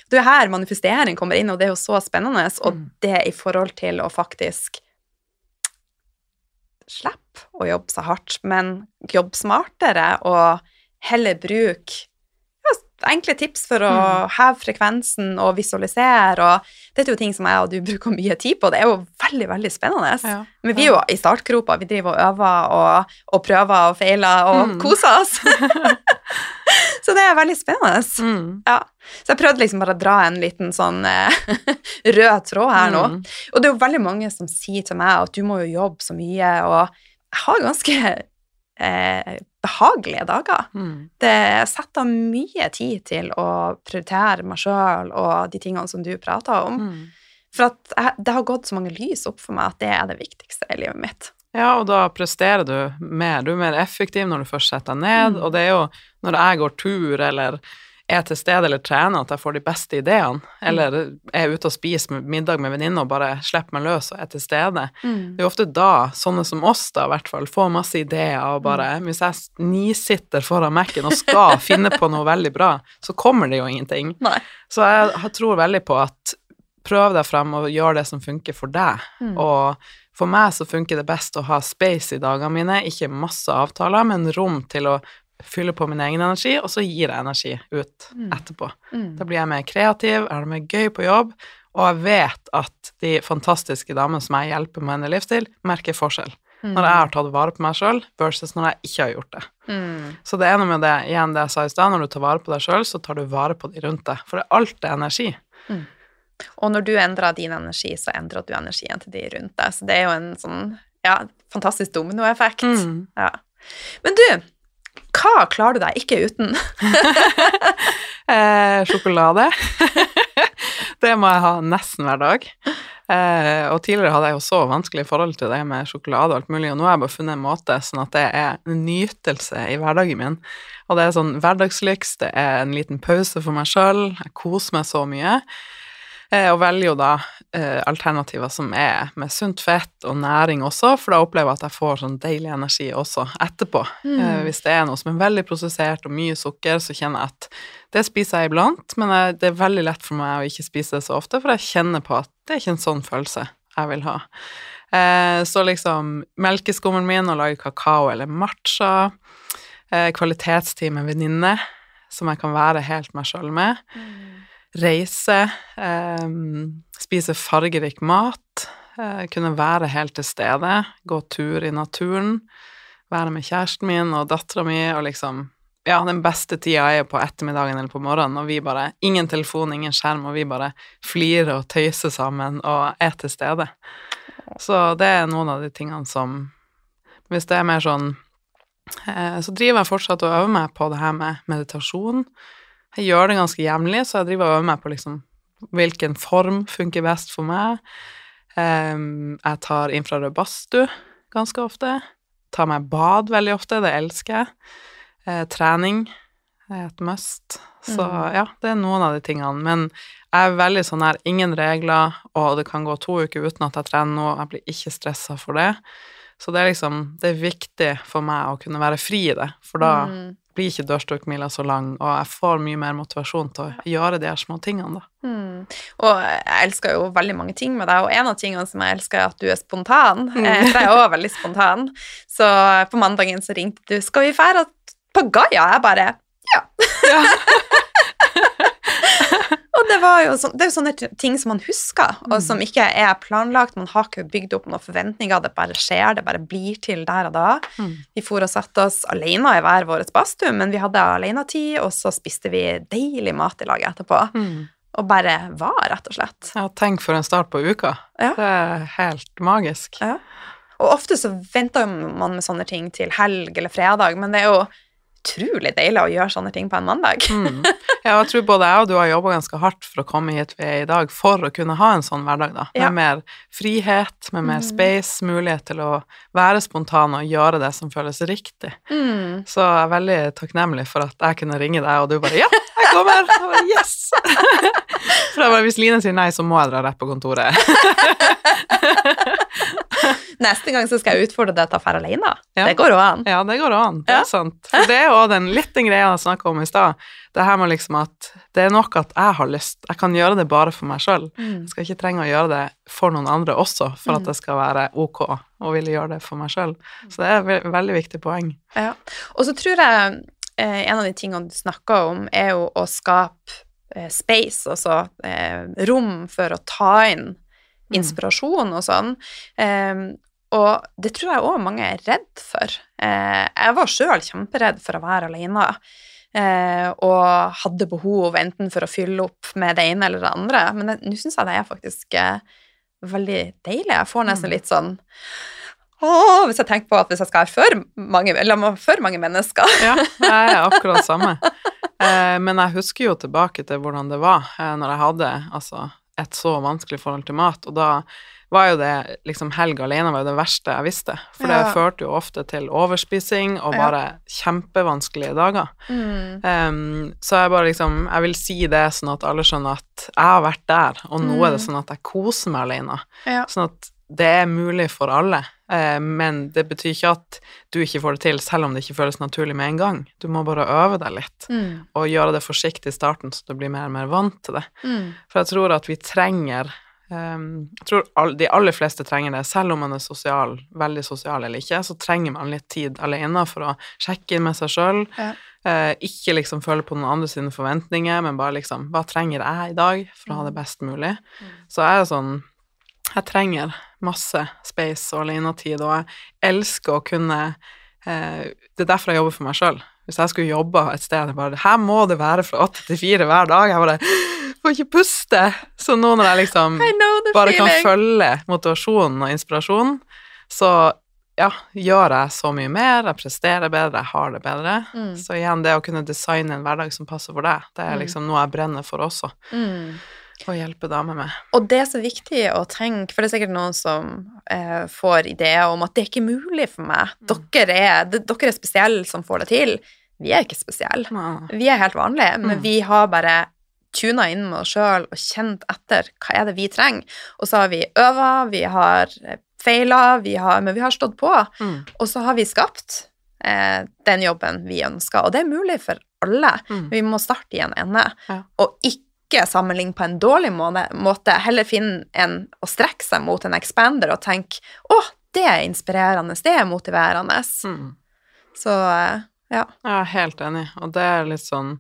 Det er jo her manifestering kommer inn, og det er jo så spennende. Og Mm. det i forhold til å faktisk slippe å jobbe så hardt, men jobbe smartere og heller bruke ja, enkle tips for å Mm. heve frekvensen og visualisere. Og dette er jo ting som jeg og du bruker mye tid på. Det er jo veldig, veldig spennende. Ja. Men vi er jo i startgropa. Vi driver og øver og, og prøver og feiler og Mm. koser oss. så det er veldig spennende. Mm. Ja. Så jeg prøvde liksom bare å dra en liten sånn eh, rød tråd her nå. Mm. Og det er jo veldig mange som sier til meg at du må jo jobbe så mye, og jeg har ganske eh, behagelige dager. Mm. Det setter mye tid til å prioritere meg sjøl og de tingene som du prater om. Mm. For at jeg, det har gått så mange lys opp for meg at det er det viktigste i livet mitt. Ja, og da presterer du mer. Du er mer effektiv når du først setter deg ned, Mm. og det er jo når jeg går tur eller er til stede eller trener at jeg får de beste ideene, eller er ute og spiser middag med venninne og bare slipper meg løs og er til stede. Det er jo ofte da, sånne som oss da, i hvert fall, får masse ideer og bare Hvis jeg nisitter foran Mac-en og skal finne på noe veldig bra, så kommer det jo ingenting. Nei. Så jeg tror veldig på at prøv deg frem og gjør det som funker for deg. Mm. Og for meg så funker det best å ha space i dagene mine, ikke masse avtaler, men rom til å fylle på min egen energi, og så gir jeg energi ut Mm. etterpå. Mm. Da blir jeg mer kreativ, jeg har det mer gøy på jobb, og jeg vet at de fantastiske damene som jeg hjelper med en livsstil, merker forskjell. Mm. Når jeg har tatt vare på meg sjøl, versus når jeg ikke har gjort det. Mm. Så det er noe med det, igjen det jeg sa i stad, når du tar vare på deg sjøl, så tar du vare på de rundt deg. For alt er energi. Og når du endrer din energi, så endrer du energien til de rundt deg. Så det er jo en sånn ja, fantastisk dominoeffekt. Mm. Ja. Men du, hva klarer du deg ikke uten? Eh, sjokolade. det må jeg ha nesten hver dag. Eh, og tidligere hadde jeg jo så vanskelig forhold til det med sjokolade og alt mulig, og nå har jeg bare funnet en måte sånn at det er en nytelse i hverdagen min. Og det er sånn hverdagslyks, det er en liten pause for meg sjøl, jeg koser meg så mye. Eh, og velger jo da eh, alternativer som er med sunt fett og næring også, for da opplever jeg at jeg får sånn deilig energi også etterpå. Mm. hvis det er noe som er veldig prosessert og mye sukker, så kjenner jeg at det spiser jeg iblant, men det er veldig lett for meg å ikke spise det så ofte, for jeg kjenner på at det er ikke en sånn følelse jeg vil ha. Eh, så liksom melkeskummen min, og lage kakao eller matcha, eh, kvalitetstid med venninne, som jeg kan være helt meg sjøl med, reise, eh, spise fargerik mat, eh, kunne være helt til stede, gå tur i naturen, være med kjæresten min og dattera mi og liksom Ja, den beste tida er på ettermiddagen eller på morgenen, og vi bare Ingen telefon, ingen skjerm, og vi bare flirer og tøyser sammen og er til stede. Så det er noen av de tingene som Hvis det er mer sånn eh, Så driver jeg fortsatt og øver meg på det her med meditasjon. Jeg gjør det ganske jevnlig, så jeg driver og øver meg på liksom hvilken form funker best for meg. Um, jeg tar infrarød badstue ganske ofte. Tar meg bad veldig ofte, det elsker jeg. Uh, trening. er et must. Så Mm. ja, det er noen av de tingene. Men jeg er veldig sånn her, ingen regler, og det kan gå to uker uten at jeg trener nå, jeg blir ikke stressa for det. Så det er liksom, det er viktig for meg å kunne være fri i det, for da Mm. Blir ikke dørstokkmila så lang, og jeg får mye mer motivasjon til å gjøre de her små tingene, da. Mm. Og jeg elsker jo veldig mange ting med deg, og en av tingene som jeg elsker, er at du er spontan. Mm. Eh, jeg er også veldig spontan. Så på mandagen så ringte du 'Skal vi fære på Gaia?' Jeg bare 'Ja'. Ja. Og det, var jo sånn, det er jo sånne ting som man husker, og Mm. som ikke er planlagt. Man har ikke bygd opp noen forventninger, det bare skjer, det bare blir til der og da. Mm. Vi for og satte oss alene i hver vår badstue, men vi hadde alenetid, og så spiste vi deilig mat i lag etterpå. Mm. Og bare var, rett og slett. Ja, tenk for en start på uka. Ja. Det er helt magisk. Ja. Og ofte så venter man med sånne ting til helg eller fredag, men det er jo utrolig deilig å gjøre sånne ting på en mandag. Mm. Ja, jeg tror både jeg og du har jobba ganske hardt for å komme hit vi er i dag, for å kunne ha en sånn hverdag, da. Med Ja. mer frihet, med mer Mm. space, mulighet til å være spontan og gjøre det som føles riktig. Mm. Så jeg er veldig takknemlig for at jeg kunne ringe deg, og du bare 'ja, jeg kommer'. Jeg bare, yes! For jeg bare, hvis Line sier nei, så må jeg dra rett på kontoret. Neste gang så skal jeg utfordre deg til å dra alene. Ja. Det går òg an. Ja, det går an. Det Ja. er sant. For det er jo den lille greia jeg snakka om i stad. Det her med liksom at det er nok at jeg har lyst. Jeg kan gjøre det bare for meg sjøl. Mm. Jeg skal ikke trenge å gjøre det for noen andre også, for at Mm. det skal være ok å ville gjøre det for meg sjøl. Så det er et veldig viktig poeng. Ja. Og så tror jeg eh, en av de tingene du snakker om, er jo å skape eh, space, altså eh, rom for å ta inn Mm. Inspirasjon og sånn. Eh, og det tror jeg òg mange er redd for. Eh, jeg var sjøl kjemperedd for å være alene. Eh, og hadde behov enten for å fylle opp med det ene eller det andre. Men nå syns jeg det er faktisk eh, veldig deilig. Jeg får nesten Mm. litt sånn Åh, hvis jeg tenker på at hvis jeg skal ha for mange, for mange mennesker Ja, jeg er akkurat samme. Eh, men jeg husker jo tilbake til hvordan det var når jeg hadde altså, et så vanskelig forhold til mat, og da var jo det liksom helg alene var jo det verste jeg visste, for det førte jo ofte til overspising og Ja. bare kjempevanskelige dager. mm. Um, så jeg bare liksom Jeg vil si det sånn at alle skjønner at jeg har vært der, og nå er det Mm. sånn at jeg koser meg alene. Ja. Sånn at det er mulig for alle, men det betyr ikke at du ikke får det til, selv om det ikke føles naturlig med en gang. Du må bare øve deg litt, Mm. og gjøre det forsiktig i starten, så du blir mer og mer vant til det. Mm. For jeg tror at vi trenger um, Jeg tror de aller fleste trenger det, selv om man er sosial, veldig sosial eller ikke, så trenger man litt tid alene for å sjekke inn med seg sjøl. Ja. Eh, ikke liksom føle på noen andre sine forventninger, men bare liksom Hva trenger jeg i dag for å ha det best mulig? Så jeg er sånn Jeg trenger masse space og alenetid, og jeg elsker å kunne eh, Det er derfor jeg jobber for meg sjøl. Hvis jeg skulle jobba et sted bare Her må det være fra åtte til fire hver dag. Jeg bare får ikke puste. Så nå når jeg liksom bare kan følge motivasjonen og inspirasjonen, så ja, gjør jeg så mye mer, jeg presterer bedre, jeg har det bedre. Mm. Så igjen, det å kunne designe en hverdag som passer for deg, det er Mm. liksom noe jeg brenner for også, Mm. Å hjelpe damer med. Og det er så viktig å tenke, for det er sikkert noen som eh, får ideer om at det er ikke mulig for meg. Mm. Dere er, dere er spesielle som får det til. Vi er ikke spesielle. Ja. Vi er helt vanlige, men Mm. vi har bare tuna inn med oss sjøl og kjent etter hva er det vi trenger. Og så har vi øva, vi har feila, men vi har stått på. Mm. Og så har vi skapt eh, den jobben vi ønsker. Og det er mulig for alle. Mm. Vi må starte i en ende, Ja. og ikke sammenligne på en dårlig måte. Heller finne en å strekke seg mot en expander og tenke å, det er inspirerende, det er motiverende. Mm. Så eh, ja. Jeg er helt enig, og det er litt sånn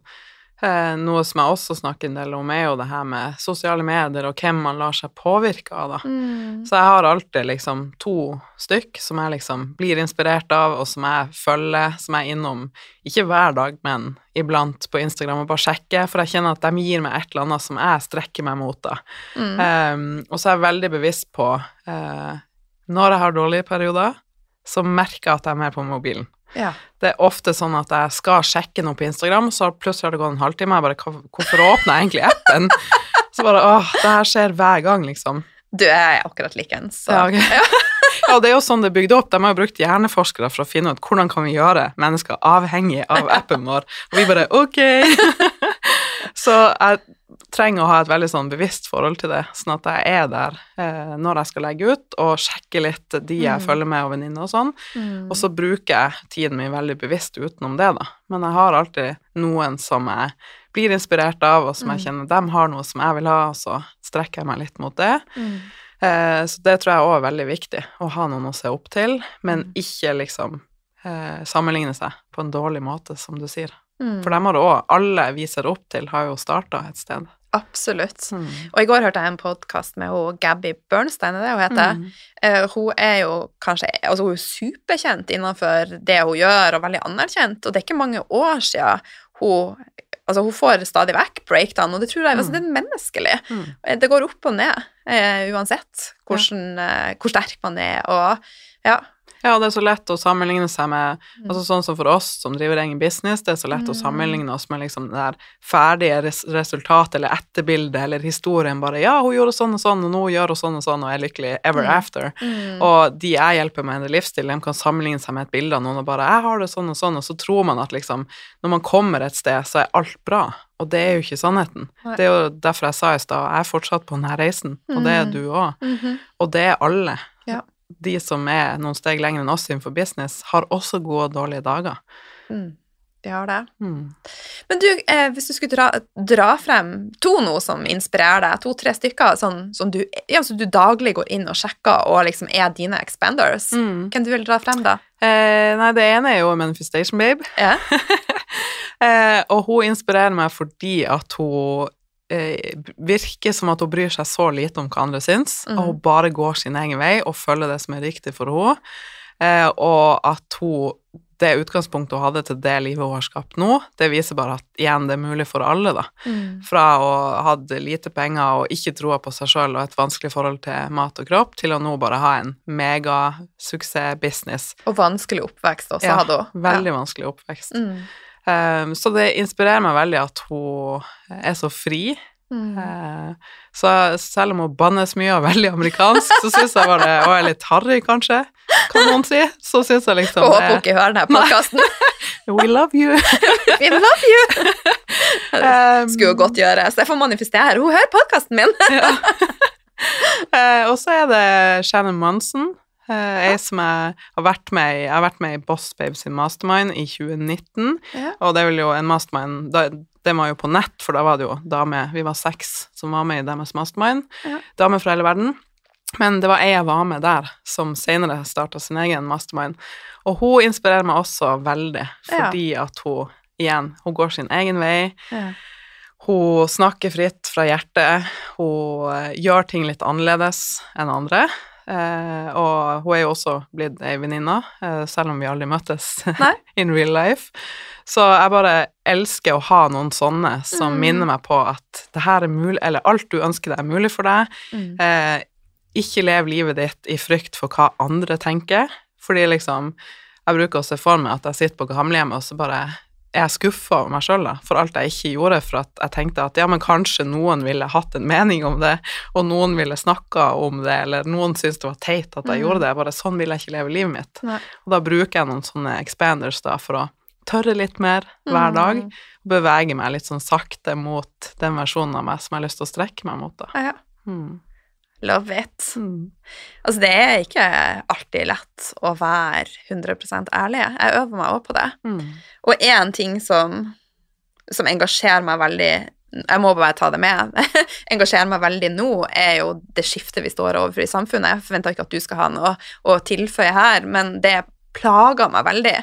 Noe som jeg også snakker en del om, er jo det her med sosiale medier og hvem man lar seg påvirke av, da. Mm. Så jeg har alltid liksom to stykk som jeg liksom blir inspirert av, og som jeg følger, som jeg er innom, ikke hver dag, men iblant på Instagram og bare sjekker, for jeg kjenner at de gir meg et eller annet som jeg strekker meg mot, da. Mm. Um, og så er jeg veldig bevisst på uh, når jeg har dårlige perioder, så merker jeg at jeg er mer på mobilen. Ja. Det er ofte sånn at jeg skal sjekke noe på Instagram, så plutselig har det gått en halvtime, jeg bare Hvorfor åpner jeg egentlig appen? Så bare åh, det her skjer hver gang, liksom. Du er akkurat likens. Så. Ja, ok. Ja, det er jo sånn det er bygd opp. De har jo brukt hjerneforskere for å finne ut hvordan kan vi gjøre mennesker avhengig av appen vår, og vi bare ok. Så jeg trenger å ha et veldig sånn bevisst forhold til det, sånn at jeg er der eh, når jeg skal legge ut, og sjekke litt de jeg Mm. følger med og venninner og sånn. Mm. Og så bruker jeg tiden min veldig bevisst utenom det, da. Men jeg har alltid noen som jeg blir inspirert av, og som jeg Mm. kjenner dem har noe som jeg vil ha, og så strekker jeg meg litt mot det. Mm. Eh, så det tror jeg òg er veldig viktig, å ha noen å se opp til, men Mm. ikke liksom eh, sammenligne seg på en dårlig måte, som du sier. Mm. For dem har det òg, alle vi ser opp til, har jo starta et sted. Absolutt. Mm. Og i går hørte jeg en podkast med hun Gabby Bernstein, er det hun heter? Mm. Uh, hun er jo kanskje altså hun er superkjent innenfor det hun gjør, og veldig anerkjent, og det er ikke mange år siden hun Altså, hun får stadig vekk breakdown, og det tror jeg altså, Mm. det er menneskelig. Mm. Eh, Det går opp og ned, uh, uansett hvordan, uh, hvor sterk man er, og ja. Ja, det er så lett å sammenligne seg med Mm. Altså sånn som for oss som driver egen business, det er så lett å Mm. sammenligne oss med liksom det der ferdige res resultatet eller etterbildet eller historien bare Ja, hun gjorde sånn og sånn, og nå gjør hun sånn og sånn, og er lykkelig ever Mm. after. Mm. Og de jeg hjelper med en livsstil, de kan sammenligne seg med et bilde av noen og bare 'Jeg har det sånn og sånn', og så tror man at liksom Når man kommer et sted, så er alt bra. Og det er jo ikke sannheten. Nei. Det er jo derfor jeg sa i stad, jeg er fortsatt på denne reisen, og det er Mm. du òg. Mhm. Og det er alle. Ja. De som er noen steg lenger enn oss innenfor business, har også gode og dårlige dager. Mm. De har det. Mm. Men du, eh, hvis du skulle dra, dra frem to nå som inspirerer deg, to-tre stykker sånn, som du, ja, så du daglig går inn og sjekker og liksom er dine expanders, Mm. hvem du vil dra frem da? Eh, nei, det ene er jo Manifestation Babe. Yeah. Eh, og hun inspirerer meg fordi at hun virker som at hun bryr seg så lite om hva andre syns, mm. og hun bare går sin egen vei og følger det som er riktig for henne. Eh, og at hun det utgangspunktet hun hadde til det livet hun har skapt nå, det viser bare at igjen, det er mulig for alle, da. Mm. Fra å ha hatt lite penger og ikke troa på seg sjøl og et vanskelig forhold til mat og kropp, til å nå bare ha en megasuksessbusiness. Og vanskelig oppvekst også Ja, hadde hun. Veldig vanskelig oppvekst. Mm. Um, så det inspirerer meg veldig at hun er så fri. Mm. Uh, så selv om hun bannes mye og er veldig amerikansk, så syns jeg bare Og er litt harry, kanskje, kan noen si. Så syns jeg liksom håper hun ikke hører denne podkasten. We love you. We love you! Um, Skulle jo godt gjøre. Så Jeg får manifestere. Hun hører podkasten min! ja. uh, og så er det Shannon Monson, eh, ei som jeg har vært med i Jeg har vært med i Boss Babe sin mastermind i 2019, Ja. og det vel jo en mastermind da, Det var jo på nett, for da var det jo damer Vi var seks som var med i deres mastermind. Ja. Damer fra hele verden. Men det var ei jeg var med der, som senere starta sin egen mastermind. Og hun inspirerer meg også veldig, fordi at hun igjen, hun går sin egen vei. Ja. Hun snakker fritt fra hjertet. Hun eh, gjør ting litt annerledes enn andre. Eh, og hun er jo også blitt ei venninne, eh, selv om vi aldri møtes in real life. Så jeg bare elsker å ha noen sånne som Mm. minner meg på at det her er mulig, eller alt du ønsker deg, er mulig for deg. Mm. Eh, ikke lev livet ditt i frykt for hva andre tenker, fordi liksom Jeg bruker å se for meg at jeg sitter på gamlehjemmet, og så bare er jeg skuffa over meg sjøl for alt jeg ikke gjorde, for at jeg tenkte at ja, men kanskje noen ville hatt en mening om det, og noen ville snakka om det, eller noen syntes det var teit at jeg mm. gjorde det. Bare sånn vil jeg ikke leve livet mitt. Nei. Og da bruker jeg noen sånne expanders da for å tørre litt mer hver dag, og bevege meg litt sånn sakte mot den versjonen av meg som jeg har lyst til å strekke meg mot, da. Ja. Mm. Love it. Mm. Altså, det er ikke alltid lett å være 100 ærlig. Jeg øver meg også på det. Mm. Og én ting som, som engasjerer meg veldig Jeg må bare ta det med. engasjerer meg veldig nå, er jo det skiftet vi står overfor i samfunnet. Jeg forventer ikke at du skal ha noe å tilføye her, men det plager meg veldig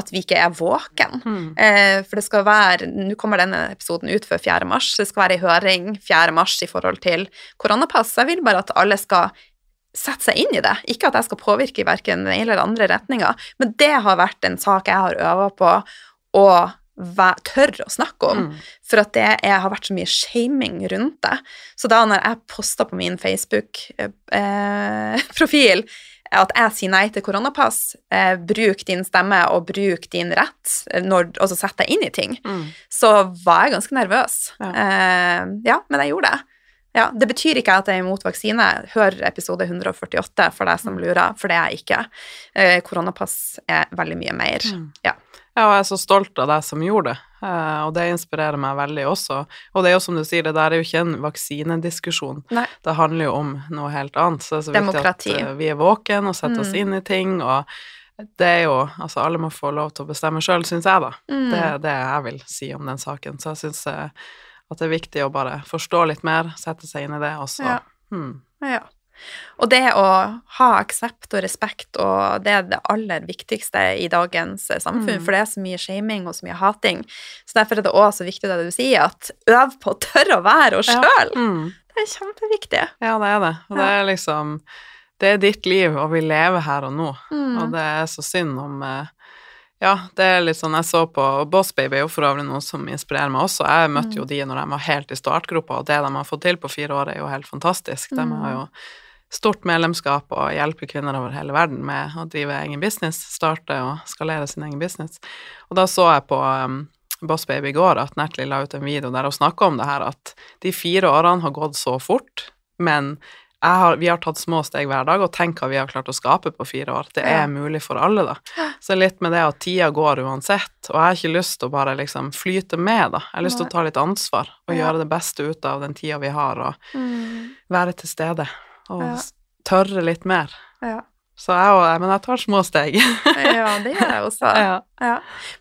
at vi ikke er våken. Mm. Eh, for det skal være Nå kommer denne episoden ut før 4. mars. Det skal være en høring 4. mars i forhold til koronapass. Jeg vil bare at alle skal sette seg inn i det. Ikke at jeg skal påvirke i verken den ene eller andre retninga, men det har vært en sak jeg har øva på å tør å snakke om. Mm. For at det er, har vært så mye shaming rundt det. Så da når jeg posta på min Facebook-profil at jeg sier nei til koronapass, eh, bruk din stemme og bruk din rett, eh, når, og så sett deg inn i ting, Mm. så var jeg ganske nervøs. Ja. Eh, ja, men jeg gjorde det. Ja, Det betyr ikke at jeg er imot vaksine. Hør episode 148 for deg som lurer, for det er jeg ikke. Eh, koronapass er veldig mye mer. Mm. Ja. Ja, og jeg er så stolt av deg som gjorde det, eh, og det inspirerer meg veldig også. Og det er jo som du sier, det der er jo ikke en vaksinediskusjon. Nei. Det handler jo om noe helt annet. Så det er så Demokrati. viktig at eh, vi er våken og setter oss Mm. inn i ting, og det er jo Altså, alle må få lov til å bestemme sjøl, syns jeg, da. Mm. Det er det jeg vil si om den saken. Så jeg syns at det er viktig å bare forstå litt mer, sette seg inn i det, og så Ja. hmm. Ja. Og det å ha aksept og respekt, og det er det aller viktigste i dagens eh, samfunn, Mm. for det er så mye shaming og så mye hating. Så derfor er det òg så viktig det du sier, at øv på å tørre å være oss Ja. sjøl. Hmm. Det er kjempeviktig. Ja, det er det. Og det er liksom Det er ditt liv, og vi lever her og nå. Mm. Og det er så synd om eh, Ja, det er litt sånn Jeg så på Boss Baby, er jo for øvrig noe som inspirerer meg også. Jeg møtte jo de når de var helt i startgropa, og det de har fått til på fire år, er jo helt fantastisk. De har jo stort medlemskap og hjelper kvinner over hele verden med å drive egen business, starte og skalere sin egen business. Og da så jeg på um, Boss Baby i går at Natalie la ut en video der hun snakka om det her, at de fire årene har gått så fort, men har, vi har tatt små steg hver dag, og tenk hva vi har klart å skape på fire år. Det er Ja. mulig for alle, da. Så litt med det at tida går uansett, og jeg har ikke lyst til å bare liksom flyte med, da. Jeg har lyst til å ta litt ansvar og Ja. gjøre det beste ut av den tida vi har, og Mm. være til stede. Og Ja. tørre litt mer. Ja. Så jeg òg, men jeg tar små steg. ja, det gjør jeg også. ja. Ja.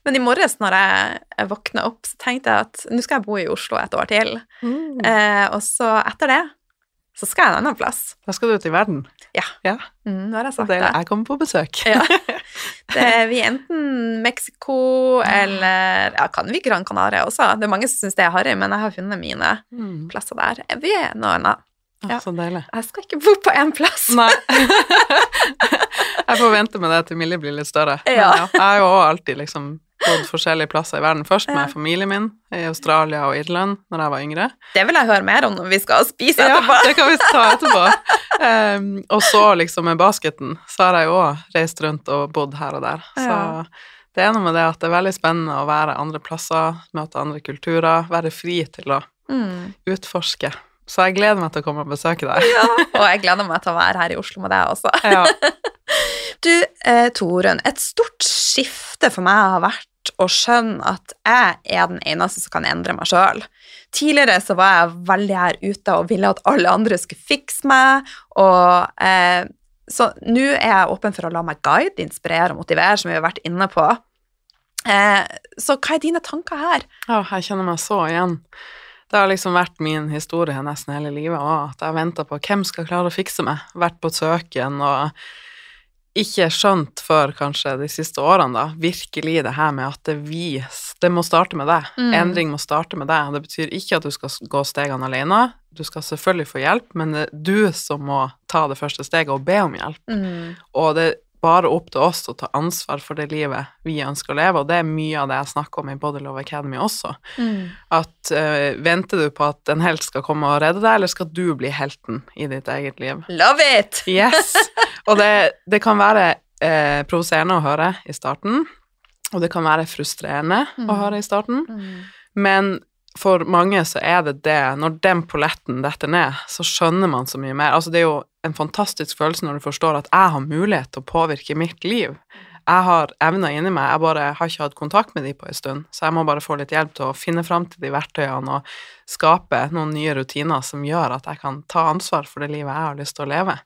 Men i morges når jeg, våkna opp, så tenkte jeg at nå skal jeg bo i Oslo et år til. Mm. Eh, og så etter det så skal jeg en annen plass. Da skal du ut i verden. Ja. Ja, Mm, nå har jeg sagt det. Jeg kommer på besøk. Ja. Det er vi enten Mexico eller Ja, kan vi Gran Canaria også? Det er mange som syns det er harry, men jeg har funnet mine Mm. plasser der. Vi er noe annet. Ja. Så deilig. Jeg skal ikke bo på én plass. Nei. jeg får vente med det til Milje blir litt større. Ja. ja, jeg har jo også alltid liksom bodd forskjellige plasser i verden. Først med familien min i Australia og Irland når jeg var yngre. Det vil jeg høre mer om når vi skal spise etterpå. Ja, det kan vi ta etterpå. Um, og så liksom med basketen, så har jeg jo òg reist rundt og bodd her og der. Så det er noe med det at det er veldig spennende å være andre plasser, møte andre kulturer, være fri til å Mm. utforske. Så jeg gleder meg til å komme og besøke deg. Ja, og jeg gleder meg til å være her i Oslo med deg også. Ja. Du, eh, Torunn, et stort skifte for meg har vært å skjønne at jeg er den eneste som kan endre meg sjøl. Tidligere så var jeg veldig her ute og ville at alle andre skulle fikse meg, og eh, så nå er jeg åpen for å la meg guide, inspirere og motivere, som vi har vært inne på. Eh, så hva er dine tanker her? Ja, jeg kjenner meg så igjen. Det har liksom vært min historie nesten hele livet òg, at jeg har venta på hvem skal klare å fikse meg. Vært på søken og ikke skjønt før kanskje de siste årene, da, virkelig det her med at det vi Det må starte med deg. Mm. Endring må starte med deg. Det betyr ikke at du skal gå stegene alene. Du skal selvfølgelig få hjelp, men det er du som må ta det første steget og be om hjelp. Mm. Og det bare opp til oss å ta ansvar for det livet vi ønsker å leve, og det er mye av det jeg snakker om i Body Love Academy også. Mm. At uh, venter du på at en helt skal komme og redde deg, eller skal du bli helten i ditt eget liv? Love it! Yes! Og det, det kan være uh, provoserende å høre i starten, og det kan være frustrerende å Mm. høre i starten, Mm. men for mange så er det det, når den polletten detter ned, så skjønner man så mye mer. Altså det er jo en fantastisk følelse når du forstår at jeg har mulighet til å påvirke mitt liv. Jeg har evner inni meg, jeg bare har ikke hatt kontakt med de på en stund, så jeg må bare få litt hjelp til å finne fram til de verktøyene og skape noen nye rutiner som gjør at jeg kan ta ansvar for det livet jeg har lyst til å leve.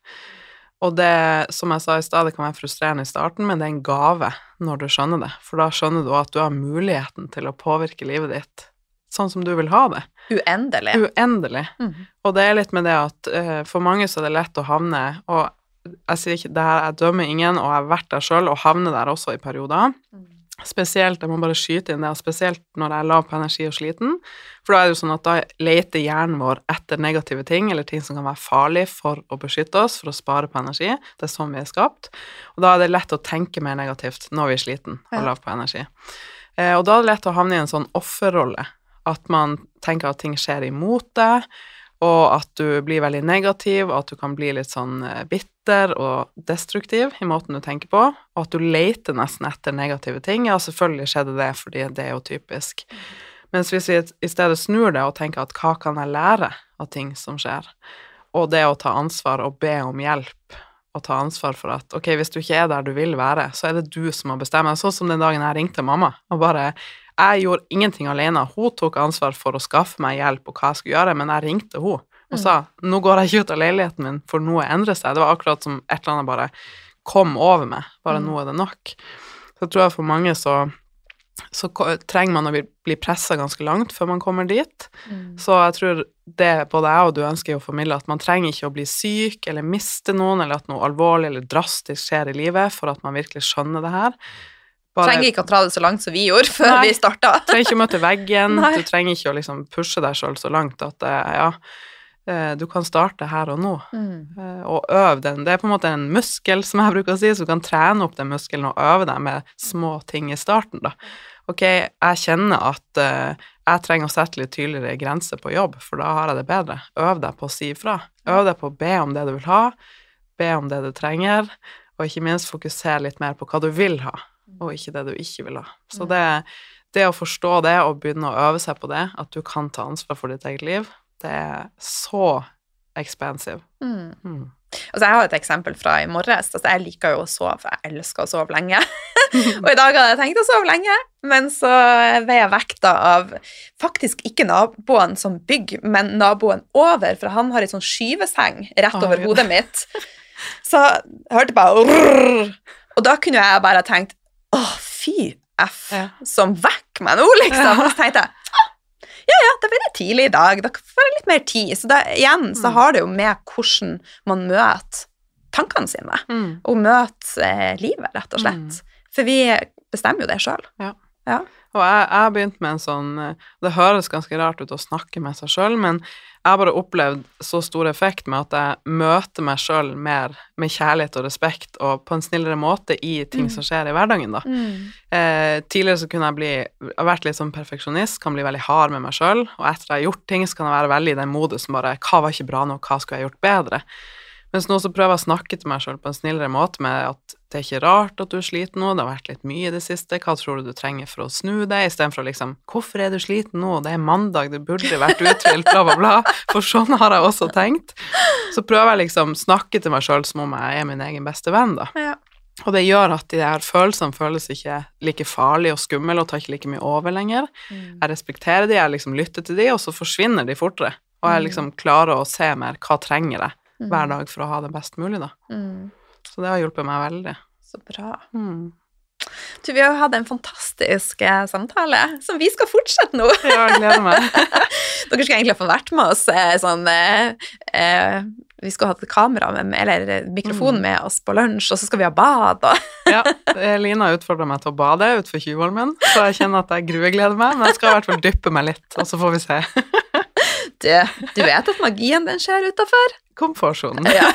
Og det, som jeg sa i stad, det kan være frustrerende i starten, men det er en gave når du skjønner det, for da skjønner du at du har muligheten til å påvirke livet ditt sånn som du vil ha det. Uendelig. Uendelig. Mm. Og det er litt med det at uh, for mange så er det lett å havne Og jeg sier ikke det her, jeg dømmer ingen, og jeg har vært der sjøl og havner der også i perioder. Spesielt, jeg må bare skyte inn det, spesielt når jeg er lav på energi og sliten. For da er det jo sånn at da leter hjernen vår etter negative ting, eller ting som kan være farlig for å beskytte oss, for å spare på energi. Det er sånn vi er skapt. Og da er det lett å tenke mer negativt når vi er sliten og lav på energi. Eh, og da er det lett å havne i en sånn offerrolle. At man tenker at ting skjer imot deg, og at du blir veldig negativ, og at du kan bli litt sånn eh, bitter og destruktiv i måten du tenker på, og at du leter nesten etter negative ting. Ja, selvfølgelig skjedde det, fordi det er jo typisk. Mens hvis vi i stedet snur det og tenker at hva kan jeg lære av ting som skjer, og det å ta ansvar og be om hjelp, og ta ansvar for at ok, hvis du ikke er der du vil være, så er det du som må bestemme. Sånn som den dagen jeg ringte mamma og bare Jeg gjorde ingenting alene. Hun tok ansvar for å skaffe meg hjelp og hva jeg skulle gjøre, men jeg ringte hun og sa nå går jeg ikke ut av leiligheten min, for noe endrer seg. Det var akkurat som et eller annet bare kom over meg. Bare nå er det nok. Så jeg tror jeg for mange så så trenger man å bli, bli pressa ganske langt før man kommer dit. Mm. Så jeg tror det både jeg og du ønsker å formidle, at man trenger ikke å bli syk eller miste noen, eller at noe alvorlig eller drastisk skjer i livet for at man virkelig skjønner det her. Bare, trenger ikke å dra det så langt som vi gjorde før nei, vi starta. trenger ikke å møte veggen, du trenger ikke å liksom pushe deg sjøl så langt at eh, ja, Eh, du kan starte her og nå, mm. Eh, og øve den. Det er på en måte en muskel, som jeg bruker å si, så du kan trene opp den muskelen og øve deg med små ting i starten, da. Ok, jeg kjenner at uh, jeg trenger å sette litt tydeligere grenser på jobb, for da har jeg det bedre. Øv deg på å si ifra. Øv deg på å be om det du vil ha, be om det du trenger, og ikke minst fokusere litt mer på hva du vil ha, og ikke det du ikke vil ha. Så det, det å forstå det og begynne å øve seg på det, at du kan ta ansvar for ditt eget liv, det er så expansive. Mm. Mm. Altså, jeg har et eksempel fra i morges. Altså, jeg liker jo å sove. Jeg elsker å sove lenge. og i dag hadde jeg tenkt å sove lenge, men så ble jeg vekta av faktisk ikke naboen som bygg, men naboen over, for han har ei sånn skyveseng rett over oh, hodet mitt. Så jeg hørte bare rrr, Og da kunne jeg bare tenkt å, fy f, ja. som vekker meg nå, liksom. Og så tenkte jeg ja, ja, da blir det tidlig i dag. Da får jeg litt mer tid. Så da, igjen så mm. har det jo med hvordan man møter tankene sine, mm. og møter eh, livet, rett og slett. Mm. For vi bestemmer jo det sjøl. Ja. Ja. Og jeg, jeg har begynt med en sånn eh, Det høres ganske rart ut å snakke med seg sjøl, men jeg har bare opplevd så stor effekt med at jeg møter meg sjøl mer med kjærlighet og respekt og på en snillere måte i ting mm. som skjer i hverdagen, da. Mm. Eh, tidligere så kunne jeg bli vært litt sånn perfeksjonist, kan bli veldig hard med meg sjøl, og etter jeg har gjort ting, så kan jeg være veldig i den modusen bare Hva var ikke bra nok? Hva skulle jeg gjort bedre? Mens nå så prøver jeg å snakke til meg sjøl på en snillere måte med at det er ikke rart at du er sliten nå, det har vært litt mye i det siste, hva tror du du trenger for å snu deg, istedenfor liksom Hvorfor er du sliten nå, det er mandag, det burde vært uthvilt, bla, bla, bla. For sånn har jeg også tenkt. Så prøver jeg liksom snakke til meg sjøl som om jeg er min egen beste venn, da. Ja. Og det gjør at de her følelsene føles ikke like farlige og skumle og tar ikke like mye over lenger. Mm. Jeg respekterer de, jeg liksom lytter til de, og så forsvinner de fortere. Og jeg mm. liksom klarer å se mer hva trenger jeg mm. hver dag for å ha det best mulig, da. Mm. Så det har hjulpet meg veldig. Så bra. Mm. Du, vi har hatt en fantastisk eh, samtale som vi skal fortsette nå. Ja, jeg gleder meg. Dere skal egentlig få vært med oss eh, sånn eh, eh, Vi skal ha et kamera med, eller mikrofon mm. med oss på lunsj, og så skal vi ha bad og Ja. Lina utfordra meg til å bade utenfor Tjuvholmen, så jeg kjenner at jeg gruegleder meg, men jeg skal i hvert fall dyppe meg litt, og så får vi se. Du, du vet at magien den skjer utafor? Komfortsonen. Ja.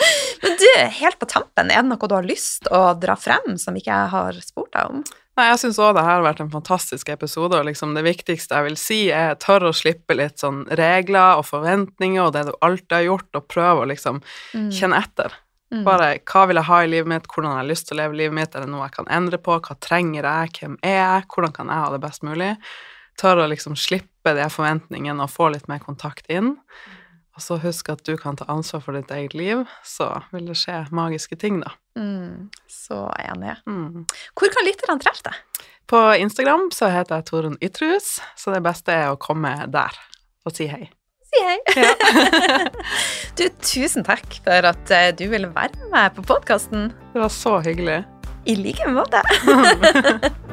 Men du, helt på tampen, er det noe du har lyst å dra frem som ikke jeg har spurt deg om? Nei, jeg syns òg det her har vært en fantastisk episode, og liksom det viktigste jeg vil si, er tørre å slippe litt sånn regler og forventninger og det du alltid har gjort, og prøve å liksom mm. kjenne etter. Mm. Bare hva vil jeg ha i livet mitt, hvordan har jeg lyst til å leve livet mitt, er det noe jeg kan endre på, hva trenger jeg, hvem er jeg, hvordan kan jeg ha det best mulig? Tørre å liksom slippe de forventningene og få litt mer kontakt inn. Og så husk at du kan ta ansvar for ditt eget liv, så vil det skje magiske ting, da. Mm, så enig. Mm. Hvor kan lytterne treffe deg? På Instagram så heter jeg Torunn Ytrehus, så det beste er å komme der og si hei. Si hei. Ja. du, tusen takk for at eh, du ville være med på podkasten. Det var så hyggelig. I like måte.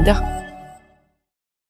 moderne media.